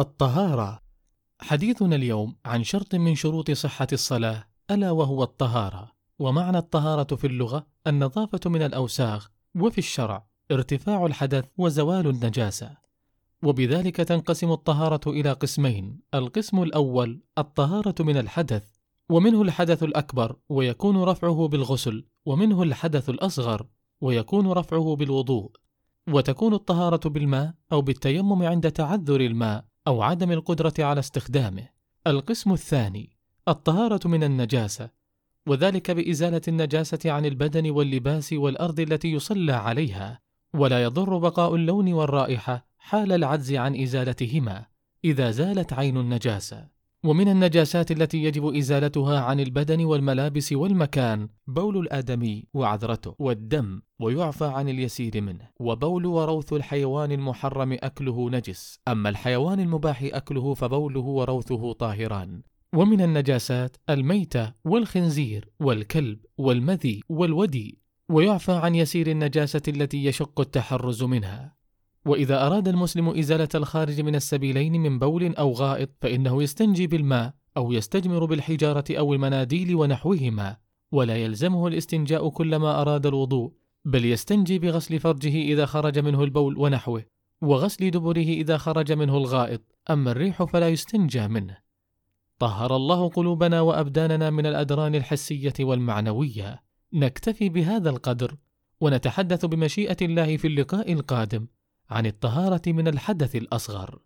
الطهارة. حديثنا اليوم عن شرط من شروط صحة الصلاة ألا وهو الطهارة. ومعنى الطهارة في اللغة النظافة من الأوساخ وفي الشرع ارتفاع الحدث وزوال النجاسة. وبذلك تنقسم الطهارة إلى قسمين القسم الأول الطهارة من الحدث ومنه الحدث الأكبر ويكون رفعه بالغسل ومنه الحدث الأصغر ويكون رفعه بالوضوء. وتكون الطهارة بالماء أو بالتيمم عند تعذر الماء أو عدم القدرة على استخدامه. القسم الثاني الطهارة من النجاسة، وذلك بإزالة النجاسة عن البدن واللباس والأرض التي يصلى عليها، ولا يضر بقاء اللون والرائحة حال العجز عن إزالتهما، إذا زالت عين النجاسة. ومن النجاسات التي يجب إزالتها عن البدن والملابس والمكان بول الادمي وعذرته والدم ويعفى عن اليسير منه. وبول وروث الحيوان المحرم أكله نجس. أما الحيوان المباح أكله فبوله وروثه طاهران. ومن النجاسات الميتة والخنزير والكلب والمذي والودي ويعفى عن يسير النجاسة التي يشق التحرز منها. وإذا أراد المسلم إزالة الخارج من السبيلين من بول أو غائط فإنه يستنجي بالماء أو يستجمر بالحجارة أو المناديل ونحوهما ولا يلزمه الاستنجاء كلما أراد الوضوء بل يستنجي بغسل فرجه إذا خرج منه البول ونحوه وغسل دبره إذا خرج منه الغائط أما الريح فلا يستنجى منه. طهر الله قلوبنا وأبداننا من الأدران الحسية والمعنوية. نكتفي بهذا القدر ونتحدث بمشيئة الله في اللقاء القادم. عن الطهارة من الحدث الأصغر.